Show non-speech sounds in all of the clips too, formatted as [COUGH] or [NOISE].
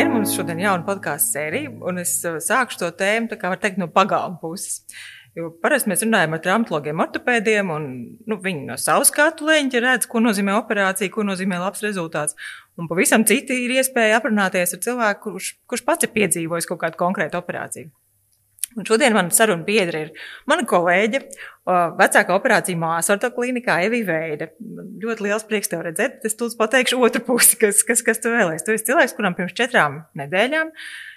Labdien! Mums šodien ir jauna podkāstu sērija, un es uh, sākšu to tēmu, kā var teikt, no pagalma puses. Jo parasti mēs runājam ar traumatologiem, ortopēdiem, un nu, viņi no savas skatu leņķa redz, ko nozīmē operācija, ko nozīmē labs rezultāts. Un pavisam citi ir iespēja aprunāties ar cilvēku, kurš, kurš pats ir piedzīvojis kaut kādu konkrētu operāciju. Un šodien man saruna biedra ir mana kolēģe, vecākā operācija māsa ortoklinikā Evija Veida. Ļoti liels prieks tev redzēt. Es tūlīt pateikšu otru pusi, kas, kas, kas tu vēlēsies. Tu esi cilvēks, kuram pirms četrām nedēļām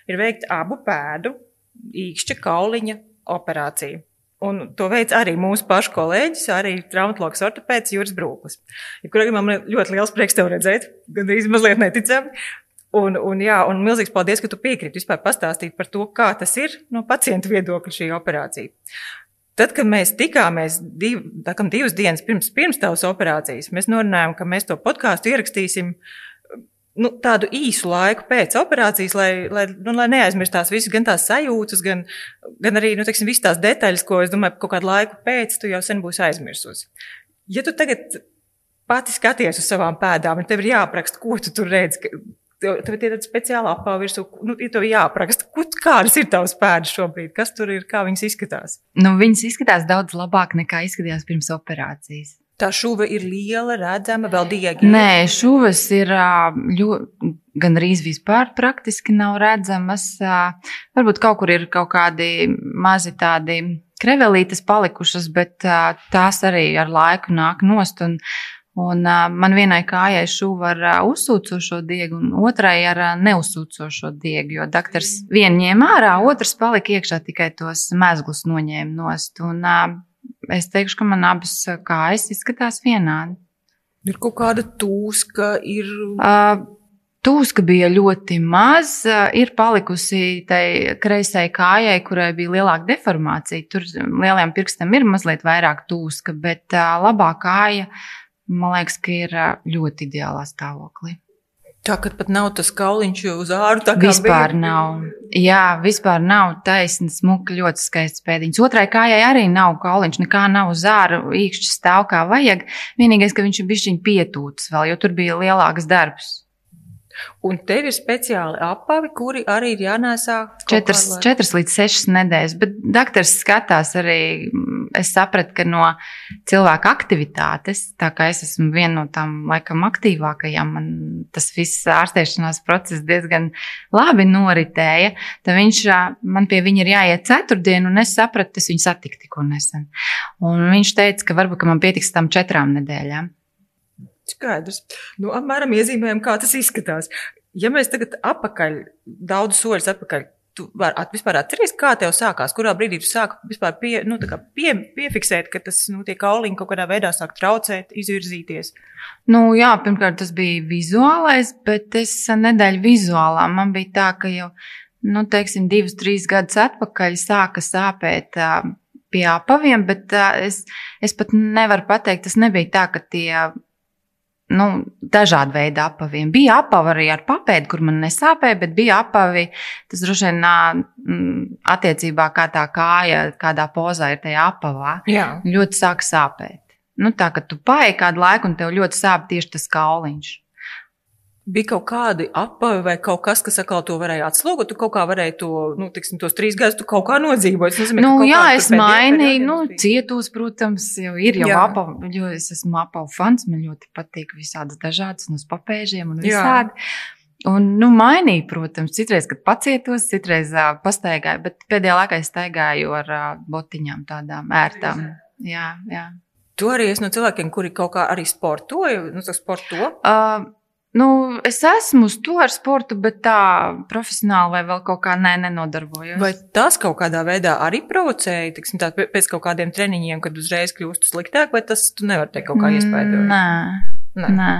ir veikta abu pēdu, īkšķa kauliņa operācija. Un to veids arī mūsu pašu kolēģis, arī traumatologs ortopēds Juris Brūklis. Ja kurā man ļoti liels prieks tev redzēt, gandrīz mazliet neticami. Un, un, jā, un milzīgs paldies, ka tu piekrīti vispār pastāstīt par to, kā tas ir no pacienta viedokļa šī operācija. Tad, kad mēs tikāmies div, tākam, divas dienas pirms, pirms tavas operācijas, mēs norunājām, ka mēs to podkāstu ierakstīsim nu, tādu īsu laiku pēc operācijas, lai, lai, nu, lai neaizmirstās visas gan tās sajūtas, gan, gan arī nu, teiksim, visas tās detaļas, ko es domāju, ka kaut kādu laiku pēc tu jau sen būsi aizmirsusi. Ja tu tagad pati skaties uz savām pēdām, un tev ir jāapraksta, ko tu tur redzi, Tev, tev ir tāda speciāla apava virsū, nu, ja tev jāapraksta, kādas ir tavas pēdas šobrīd, kas tur ir, kā viņas izskatās. Nu, viņas izskatās daudz labāk nekā izskatījās pirms operācijas. Tā šuva ir liela, redzama, vēl diegi. Nē, šuvas ir ļoti, gan arī vispār praktiski nav redzamas. Varbūt kaut kur ir kaut kādi mazi tādi krevelītes palikušas, bet tās arī ar laiku nāk nost. Un, Un, uh, man vienai kājai šuva ar uh, uzsūcošo diegu, un otrai ar uh, neuzsūcošo diegu. Jo doktors vienu ņēma ārā, otrs palika iekšā tikai tos mezglus noņēma nost. Un, uh, es teikšu, ka man abas kājas izskatās vienādi. Ir kaut kāda tūska, ir. Uh, Tūska bija ļoti maz, ir palikusi tai kreisai kājai, kurai bija lielāka deformācija. Tur lielajam pirkstam ir mazliet vairāk tūska, bet labā kāja man liekas, ka ir ļoti ideālā stāvoklī. Tā kā pat nav tas kauliņš uz āru. Vispār bija. nav. Jā, vispār nav taisnība, smuka, ļoti skaists pēdiņš. Otrai kājai arī nav kauliņš, nekā nav uz āru, īkšķis stāv kā vajag. Vienīgais, ka viņš ir bijis pietūts vēl, jo tur bija lielāks darbs. Un tev ir speciāli apavi, kuri arī ir jānēsā. Četras, lai... četras līdz sešas nedēļas, bet doktors skatās arī, es sapratu, ka no cilvēka aktivitātes, tā kā es esmu viena no tām laikam aktīvākajām, man tas viss ārstēšanās process diezgan labi noritēja, tad viņš, man pie viņa ir jāiet ceturtdien, un es sapratu, es viņu satiku tikko nesen. Un viņš teica, ka varbūt ka man pietiks tam četrām nedēļām. Skaidrs. Nu, apmēram iezīmējam, kā tas izskatās. Ja mēs tagad apakaļ, daudz soļus atpakaļ, tu vari at, vispār atceries, kā tev sākās, kurā brīdī tu sāki vispār pie, nu, pie, piefiksēt, ka tas, nu, tie kauliņi kaut kādā veidā sāk traucēt, izvirzīties? Nu, jā, pirmkārt tas bija vizuālais, bet es nedēļu vizuālā. Man bija tā, ka jau, nu, teiksim, divus, trīs gadus atpakaļ sāka sāpēt pie apaviem, bet es, es pat nevaru pateikt, tas nebija tā, ka tie nu, dažādi veidi apaviem. Bija apavi arī ar papēdi, kur man nesāpēja, bet bija apavi, tas droši vien attiecībā kā tā kāja, kādā pozā ir tajā apavā. Jā. Ļoti sāk sāpēt. Nu, tā, ka tu paēji kādu laiku un tev ļoti sāp tieši tas kauliņš. Bija kaut kādi apavi vai kaut kas, kas atkal to varēja atslogot. Tu kaut kā varēji to, nu, tiksim, tos trīs gadus, tu kaut kā nodzīvot. Es nezinu, nu, jā, es mainīju, nu, cietos, protams, jau ir jau apavi, jo es esmu apavu fans, man ļoti patīk visādas dažādas no papēžiem un visādi. Jā. Un, nu, mainīju, protams, citreiz, kad pacietos, citreiz uh, pastaigāju, bet pēdējā laikā es staigāju ar uh, botiņām tādām ērtām. Jā, jā. Tu arī esi no cilvēkiem, kuri kaut kā arī sportoja, nu, sporto? Uh, Nu, es esmu uz to ar sportu, bet tā profesionāli vai vēl kaut kā nē, nenodarbojos. Vai tas kaut kādā veidā arī provocēja, tiksim, tā, pēc kaut kādiem treniņiem, kad uzreiz kļūst sliktāk, vai tas tu nevar teikt kaut kā mm, iespējams? Nē, nē. nē.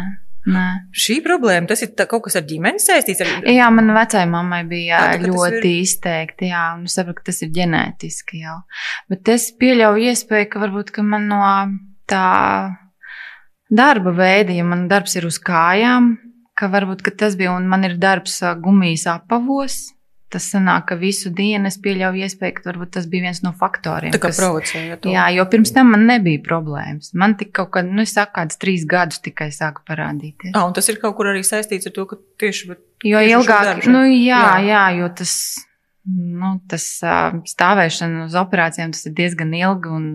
Nē. Šī problēma, tas ir kaut kas ar ģimeni saistīts. Ar... Jā, man vecai mammai bija tā, ļoti ir... izteikti, jā, un es saprotu, ka tas ir ģenētiski jau. Bet es pieļauju iespēju, ka varbūt ka man no tā darba veidi, ja man darbs ir uz kājām, ka varbūt ka tas bija un man ir darbs gumijas apavos. tas sanāk, ka visu dienu es pieļauju iespēju, ka varbūt tas bija viens no faktoriem. Tā kā provocēja to. Jā, jo pirms tam man nebija problēmas. Man tik kaut kad, nu, es saku, kāds trīs gadus tikai sāka parādīties. Ah, un tas ir kaut kur arī saistīts ar to, ka tieši Jo tieši ilgāk, darbu. nu, jā, Jā. jā. jo tas, nu, tas stāvēšana uz operācijām, tas ir diezgan ilgi. Un,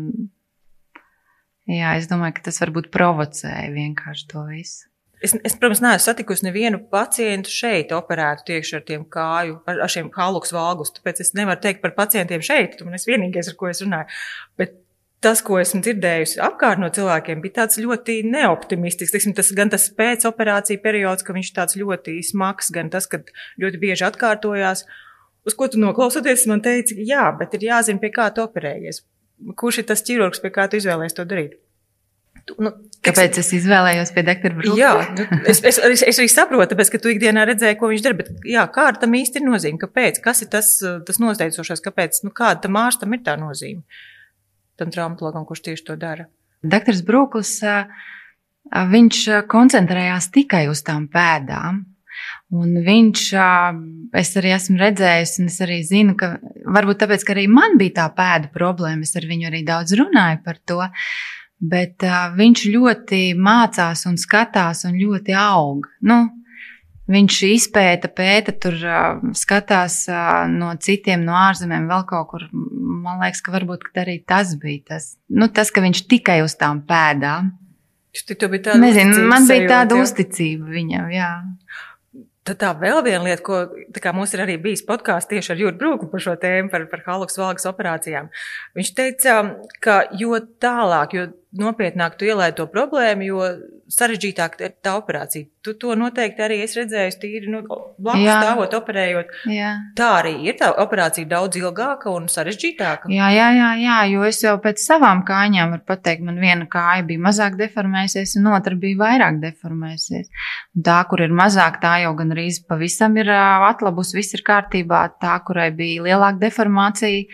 jā, es domāju, ka tas varbūt provocēja vienkārši to visu. Es, es, protams, neesmu satikusi nevienu pacientu šeit, operētu tieši ar tiem kāju, ar, ar šiem haluks valgus. Tāpēc es nevaru teikt par pacientiem šeit, tu man esi vienīgais, ar ko es runāju. Bet tas, ko esmu dzirdējusi apkārt no cilvēkiem, bija tāds ļoti neoptimistisks. Tiksim, tas, gan tas pēcoperācija periods, ka viņš tāds ļoti smags, gan tas, ka ļoti bieži atkārtojās. Uz ko tu noklausoties, man teica, jā, bet ir jāzina, pie kā tu operējies. Kurš ir tas ķirurgs, pie kā tu izvēlējies to darīt? Nu, Kāpēc es izvēlējos pie doktora Brūka? Jā, nu, es, es, es, es arī saprotu, tāpēc, ka tu ikdienā redzēji, ko viņš dara. Bet, jā, kāda tam īsti ir nozīme? Kāpēc? Kas ir tas, tas noteicošais? Kāpēc? Nu, kāda tam ārstam ir tā nozīme? Tam traumatologam, kurš tieši to dara. Doktors Brūklis, ā, ā, viņš koncentrējās tikai uz tām pēdām. Un viņš, es arī esmu redzējis, un es arī zinu, ka varbūt tāpēc, ka arī man bija tā pēda problēma, es ar viņu arī daudz runāju par to. Bet uh, viņš ļoti mācās un skatās un ļoti aug. Nu, viņš izpēta, pēta, tur uh, skatās uh, no citiem, no ārzemēm, vēl kaut kur. Man liekas, ka varbūt ka arī tas bija tas, nu, tas, ka viņš tikai uz tām pēdām. Nezinu, man bija tāda jā? uzticība viņam. Jā. Tad tā vēl viena lieta, ko mums ir arī bijis podkāsts tieši ar Jurgu Brūku par šo tēmu, par, par haluks valgas operācijām. Viņš teica, ka jo tālāk, jo nopietnāk tu ielēji to problēmu, jo sarežģītāk ir tā operācija. Tu to noteikti arī esi redzējis, tīri nu, blakus Jā. stāvot, operējot. Jā. Tā arī ir. Tā operācija daudz ilgāka un sarežģītāka. Jā, jā, jā, jā, jo es jau pēc savām kājām varu pateikt, man viena kāja bija mazāk deformējusies, un otra bija vairāk deformējusies. Un tā, kur ir mazāk, tā jau gan arī pavisam ir atlabus, viss ir kārtībā. Tā, kurai bija lielāka deformācija,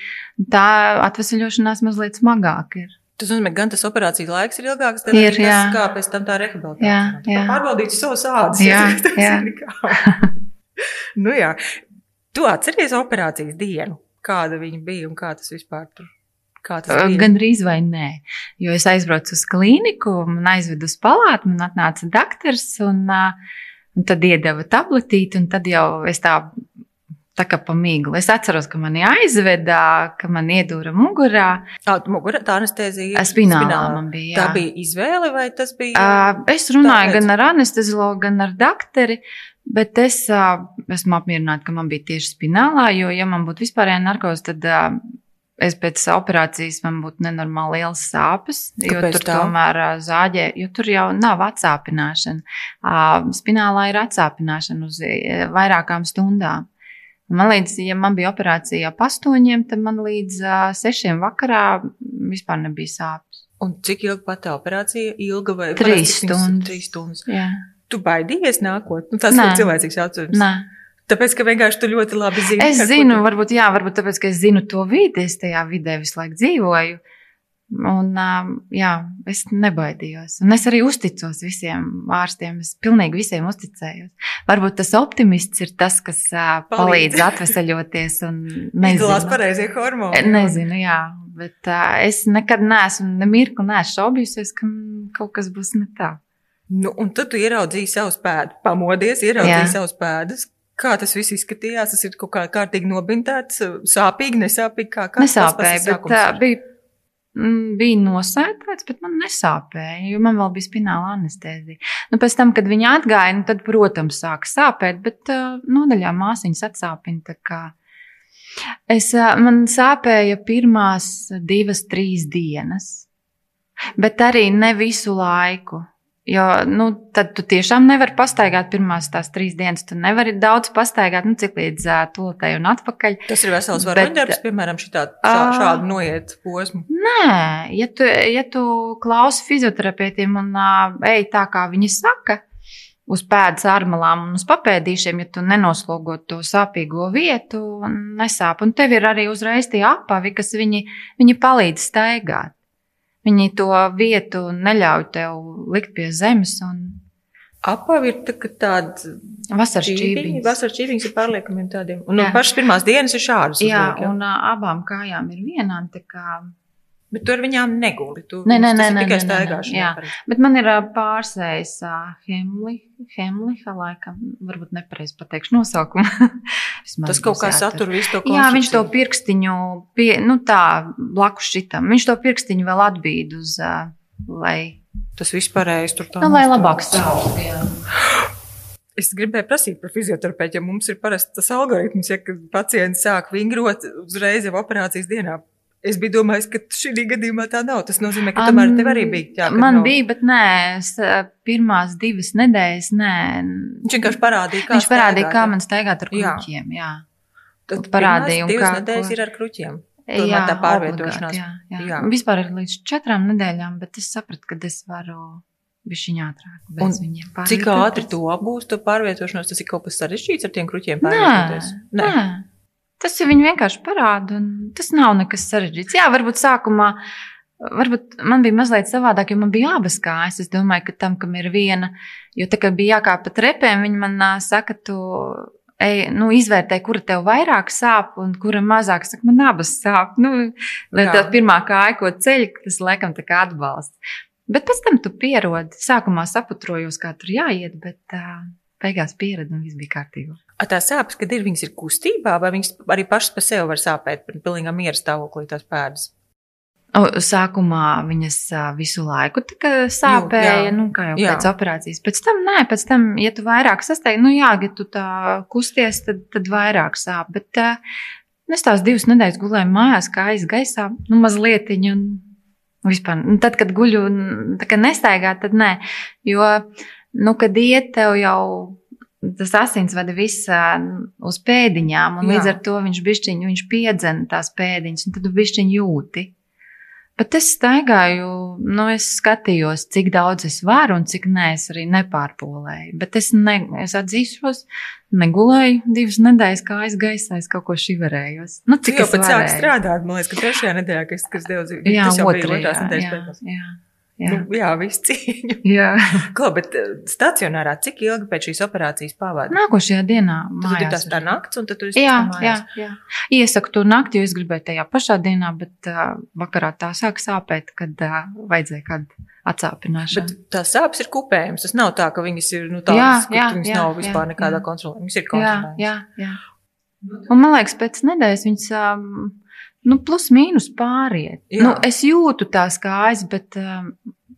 tā atvesaļošanās mazliet smagāk ir. Tas nozīmē, gan tas operācijas laiks ir ilgāks, gan Ir, arī tas, kā pēc tam tā rehabilitācija. Jā, jā. Pārbaudīt savus ādas. Jā, [LAUGHS] Tas jā. [LAUGHS] nu jā. Tu atceries operācijas dienu, kāda viņa bija un kā tas vispār tur. Gan drīz vai nē. Jo es aizbraucu uz klīniku, man aizvedu uz palātu, man atnāca doktors un, un tad iedeva tabletīti, un tad jau es tā. Tā kā pa mīklu. Es atceros, ka mani aizveda, ka man iedūra mugurā. Ah, mugura, tā anestezija. ir Spinālā man bija. Tā bija izvēle vai tas bija? Uh, es runāju Tāpēc? gan ar anesteziologu, gan ar doktori, bet es uh, esmu apmierināta, ka man bija tieši spinālā, jo, ja man būtu vispārējā narkoze, tad uh, es pēc operācijas man būtu nenormāli liels sāpes, jo Kāpēc tur tā? tomēr zāģē, jo tur jau nav atsāpināšana. Spinālā ir atsāpināšana uz vairākām stundām. Man līdz, ja man bija operācija ap astoņiem, tad man līdz uh, sešiem vakarā vispār nebija sāpes. Un cik ilga pat operācija? Ilga vai Trīs stundas. Trīs stundas. Jā. Tu baidījies nākot? Nu, tas Nē. ir cilvēcīgs jautājums. Nē. Tāpēc, ka vienkārši tu ļoti labi zini. Es zinu, tu- varbūt, jā, varbūt tāpēc, ka es zinu to vidi, es tajā vidē visu laiku dzīvoju. Un, jā, es nebaidījos. Un es arī uzticos visiem ārstiem. Es pilnīgi visiem uzticējos. Varbūt tas optimists ir tas, kas Palīdz. palīdz atvesaļoties. [LAUGHS] Nezinu, pareizie hormoni. nezinu jā. Bet es nekad neesmu nemirkli neesmu šaubījusies, ka kaut kas būs ne tā. Nu, un tad tu ieraudzīji savus pēdas, pamodies, ieraudzīji Jā. savus pēdas. Kā tas viss izskatījās? Tas ir kaut kā kārtīgi nobintēts, sāpīgi, nesāpīgi. Kā, kā Nesāpēja, bet uh, bija, bija nosētāts, bet man nesāpēja, jo man vēl bija spināla anestezija. Nu, pēc tam, kad viņa atgāja, nu, tad, protams, sāka sāpēt, bet uh, nodaļā māsīņas atsāpina. Es, uh, man sāpēja pirmās divas, trīs dienas, bet arī ne visu laiku. Jo nu, tad tu tiešām nevari pastaigāt pirmās tās trīs dienas. Tu nevari daudz pastaigāt, nu, cik līdz uh, tolotei un atpakaļ. Tas ir vesels varoņdarbs, piemēram, šitā, šā, Ā. šādu noiet posmu. Nē, ja tu, ja tu klausi fizioterapeitiem un uh, ej tā, kā viņi saka, uz pēdas ārmalām un uz papēdīšiem, ja tu nenoslogo to sāpīgo vietu, nesāp. Un tev ir arī uzreiz tie apavi, kas viņi, viņi palīdz staigāt. Viņi to vietu neļauj tev likt pie zemes. Un, Apavi ir tā, tāda Vasaras čīviņas. Vasaras čīviņas ir pārliekamiem tādiem. Un Jā. pašas pirmās dienas ir šādas. Jā, uzliek, un abām kājām ir vienādi. Bet tu ar viņām neguli. Tu, Nē, nē, nē, nē, tikai staigāšana. Bet man ir ā, Hemli, Hemliha, laikam, varbūt nepareizi pateikšu nosaukumu. [LAUGHS] Tas kaut kā satur visu to Jā, viņš to konstrukciju. pirkstiņu, pie, nu tā, blakus šitam, viņš to pirkstiņu vēl atbīd uz, lai, Tas pareizi tur tā. nu, lai labāk stāv. [GASPS] Es gribēju prasīt par fizioterapeitu, jo mums ir parasti tas algoritms, ja pacients sāk vingrot uzreiz jau operācijas dienā. Es biju domājis, ka šī gadījumā tā nav. Tas nozīmē, ka tomēr tev arī bija. Jā, kad Man nav. bija, bet nē, es, pirmās divas nedēļas, nē. Viņš vienkārši parādīja, kā Viņš parādīja, kā jā. man staigāt ar Jā. kruķiem. Jā, Tad parādīja, un kā- nedēļas ir ar kruķiem. Tomēr tā pārvietošanās. Jā, jā. Jā. jā. Vispār ir līdz četrām nedēļām, bet es sapratu, ka es varu bišķiņā ātrāk bez Un viņiem Cik pārvietoties. ātri to būs, to pārvietošanos, tas ir kaut kas sarežģīts ar tiem kruķiem Nē, pārvietoties? nē. Tas ir viņi vienkārši parāda, un tas nav nekas sarežģīts. Jā, varbūt sākumā, varbūt man bija mazliet savādāk, jo man bija abas kājas. Es domāju, ka tam, kam ir viena, jo tā kā bija jākāp pa trepēm, viņi man saka, tu ej, nu, izvērtē, kura tev vairāk sāp un kura mazāk. Saka, man abas sāp. Nu, lai tā pirmā kāja, ko ceļ, tas laikam tā kā atbalsts. Bet pēc tam tu pierodi. Sākumā saputrojos, kā tur jāiet, bet uh, beigās pieredi un viss bija kārtībā. A, tā sāpes, kad ir viņas ir kustībā, vai viņas arī pašas par sevi var sāpēt, pilnīgā miera stāvoklī tās pēdas? Sākumā viņas visu laiku sāpēja, jā. nu, kā jau Jā. pēc operācijas. Pēc tam, nē, pēc tam, ja tu vairāk sasteigti, nu, jā, ja tu tā kusties, tad, tad vairāk sāp. Bet uh, es tās divas nedēļas gulēju mājās, kā aizgaisā, nu, mazliet. Un vispār, nu, tad, kad guļu tā kā nestaigā, tad nē. Jo, nu, kad iet tev jau. Tas asinsvadi viss uz pēdiņām, un Jā. līdz ar to viņš bišķiņu, viņš piedzena tās pēdiņas, un tad bišķiņu jūti. Bet es staigāju, nu, es skatījos, cik daudz es varu un cik nē, es arī nepārpolēju. Bet es, ne, es atzīšos, negulēju divas nedēļas kājas gaisā, es kaut ko šiverējos. Nu, Cik jau es pat sāk strādāt, man liekas, ka trešajā nedēļā, kas, kas dzīvi, Jā, tas jau bija otrajā, otrās nedēļas jā, jā, jā. Nu, jā, viss cīņa. [LAUGHS] jā. Ko, bet eh, stacionārā cik ilgi pēc šīs operācijas pavadīja? Nākošajā dienā Tad ir tas tā nakts, un tad tur ir Jā, jā, jā. Iesaku to nakti, jo es gribēju tajā pašā dienā, bet uh, vakarā tā sāk sāpēt, kad uh, vajadzēja kādu atsāpināšanu. Bet tās sāpes ir kupējums. Tas nav tā, ka viņas ir nu, Jā, tādas, ka jā, viņas jā, nav vispār jā, nekādā jā. kontrolē. Viņas ir jā, kontrolētas. jā, jā. Un man liekas, pēc nedēļas viņas um, nu, plus mīnus pāriet. Jā. Nu, es jūtu tās kājas, bet um,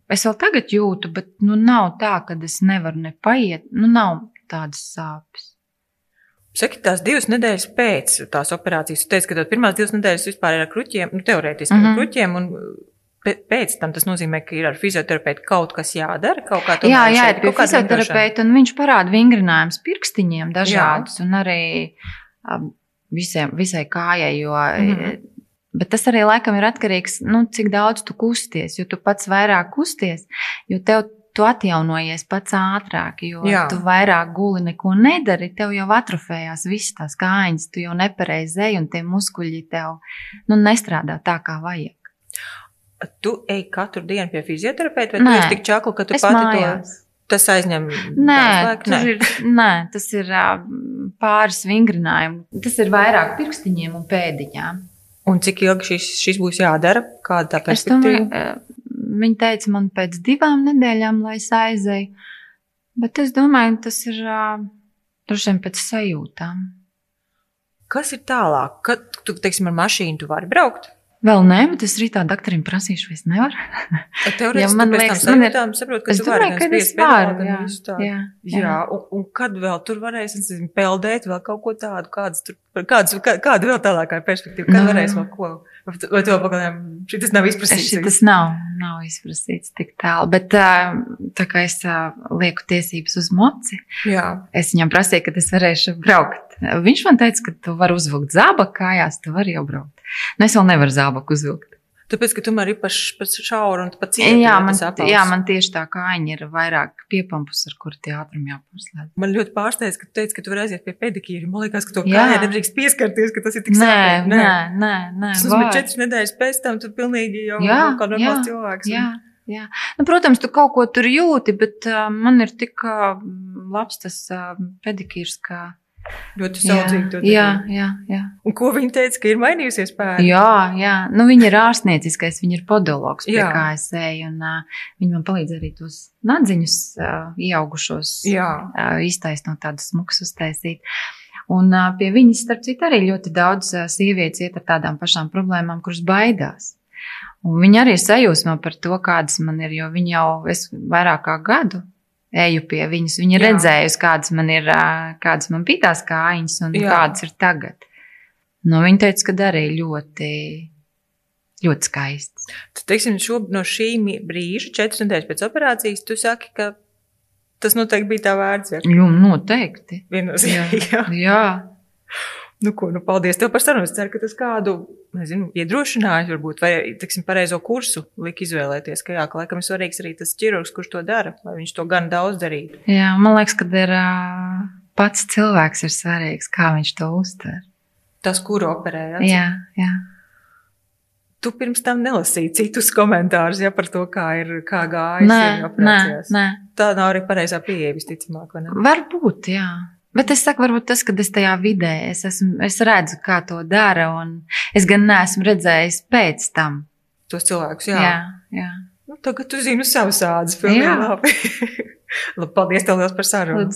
es vēl tagad jūtu, bet nu, nav tā, ka es nevaru ne paiet. Nu, nav tādas sāpes. Saki, tās divas nedēļas pēc tās operācijas, tu teici, ka tās pirmās divas nedēļas vispār ir ar kruķiem, nu, teorētiski mm Mhm. -hmm. ar kruķiem, un pe- pēc tam tas nozīmē, ka ir ar fizioterapeitu kaut kas jādara, kaut kā to Jā, jā, ir pie fizioterapeita, un viņš parāda vingrinājumus pirkstiņiem dažādus, un arī um, visiem, visai kājai, jo, Mhm. Bet tas arī laikam ir atkarīgs, nu, cik daudz tu kusties, jo tu pats vairāk kusties, jo tev tu atjaunojies pats ātrāk, jo Jā. tu vairāk guli neko nedari, tev jau atrofējās visas tās kājiņas, tu jau nepareizi ej, un tie muskuļi tev, nu, nestrādā tā, kā vajag. Tu ej katru dienu pie fizioterapeita, vai Nē. tu esi tik čakla, ka tu Es pati mājās. to, tas aizņem Nē, daudz laika? tur ir, nē, tas ir pāris vingrinājumi. Tas ir vairāk pirkstiņiem un pēdiņām. Un cik ilgi šis, šis būs jādara? Kāda tā perspektīva? ā, viņi teica man pēc divām nedēļām, lai es aizēju. Bet es domāju, tas ir ā, droši vien pēc sajūtām. Kas ir tālāk? Kad tu, teiksim, ar mašīnu tu vari braukt? Vēl nē, bet es rītā doktoram prasīšu, vai es nevaru. [LAUGHS] Teorētiski Ja man liekas, man ir- saprot, ka Es domāju, ka es varu. Jā, tādu. jā, Jā, un, un kad vēl tur varēs, peldēt, vēl kaut ko tādu, kādas tur, kādas, kā, kāda vēl tālākā perspektīva, kad Nu. varēs vēl ko, vai to pagaidām, šis nav izprasīts. Tas nav, nav izprasīts tik tālu. Bet tā kā es lieku tiesības uz moci, Jā, Es viņam prasīju, kad es varēšu braukt. Viņš man teica, ka tu vari uzvilkt zābaku kājās, tu vari jau braukt. Nu, es vēl nevaru zābaku uzvilkt. Tāpēc, ka tomēr ir paš, paš šaura un pat cieta. Jā, jā, man, jā, man tieši tā kājiņa ir vairāk piepampus, ar kur tie ātrumi jāpārslēdz. Man ļoti pārsteidz, ka tu teici, ka tu vari aiziet pie pedikīra. Man liekas, ka to kājai nedrīkst pieskarties, ka tas ir tik Nē, sāpīgi. nē, nē, nē. Tas var. četras nedēļas pēc tam, tu pilnīgi jau Jā, kā normāls jā, cilvēks. Jā, jā. Nu, protams, tu kaut ko tur jūti, bet uh, man ir tik uh, labs tas uh, pedikīrs, ka. Ļoti saudzīgi to jā, jā, jā. Un ko viņa teica, ka ir mainījusies pēda? Jā, jā. Nu, viņa ir ārstnieciskais, viņa ir podologs, pie jā. kā es eju, un uh, viņa man palīdz arī tos nadziņus uh, ieaugušos jā. uh, iztaisnot tādus smukus uztaisīt. Un uh, pie viņas, starp citu, arī ļoti daudz uh, sievietes iet ar tādām pašām problēmām, kuras baidās. Un viņa arī ir sajūsmā par to, kādas man ir, jo viņa jau es vairāk kā gadu eju pie viņas. Viņa redzējusi, kādas man ir, kādas man bija tās kājiņas un Jā. kādas ir tagad. Nu, viņa teica, ka arī ļoti, ļoti skaists. Tad, teiksim, šo, no šī brīža, četras nedēļas pēc operācijas, tu saki, ka tas noteikti bija tā vērts. Jā, noteikti. Viennozīmīgi. Jā. [LAUGHS] Jā. Nu, ko, nu, paldies tev par sarunu. Es ceru, ka tas kādu, nezinu, iedrošināja, varbūt, vai, teiksim, pareizo kursu lika izvēlēties, ka, jā, ka laikam ir svarīgs arī tas ķirurgs, kurš to dara, lai viņš to gan daudz darītu. Jā, man liekas, ka ir pats cilvēks ir svarīgs, kā viņš to uztver. Tas, kuru operē, jā? Jā, jā. Tu pirms tam nelasīji citus komentārus ja, par to, kā ir kā gājis. Nē, nē, nē. Tā nav arī pareizā pieeja, visticamāk. Varbūt, jā. Bet es saku, varbūt tas, ka es tajā vidē es, esmu, es redzu, kā to dara, un es gan neesmu redzējis pēc tam. Tos cilvēkus, jā. jā, jā. Nu, tagad tu zini savas ādas, pilnīgi labi. [LAUGHS] labi. Paldies tev liels par sarunu.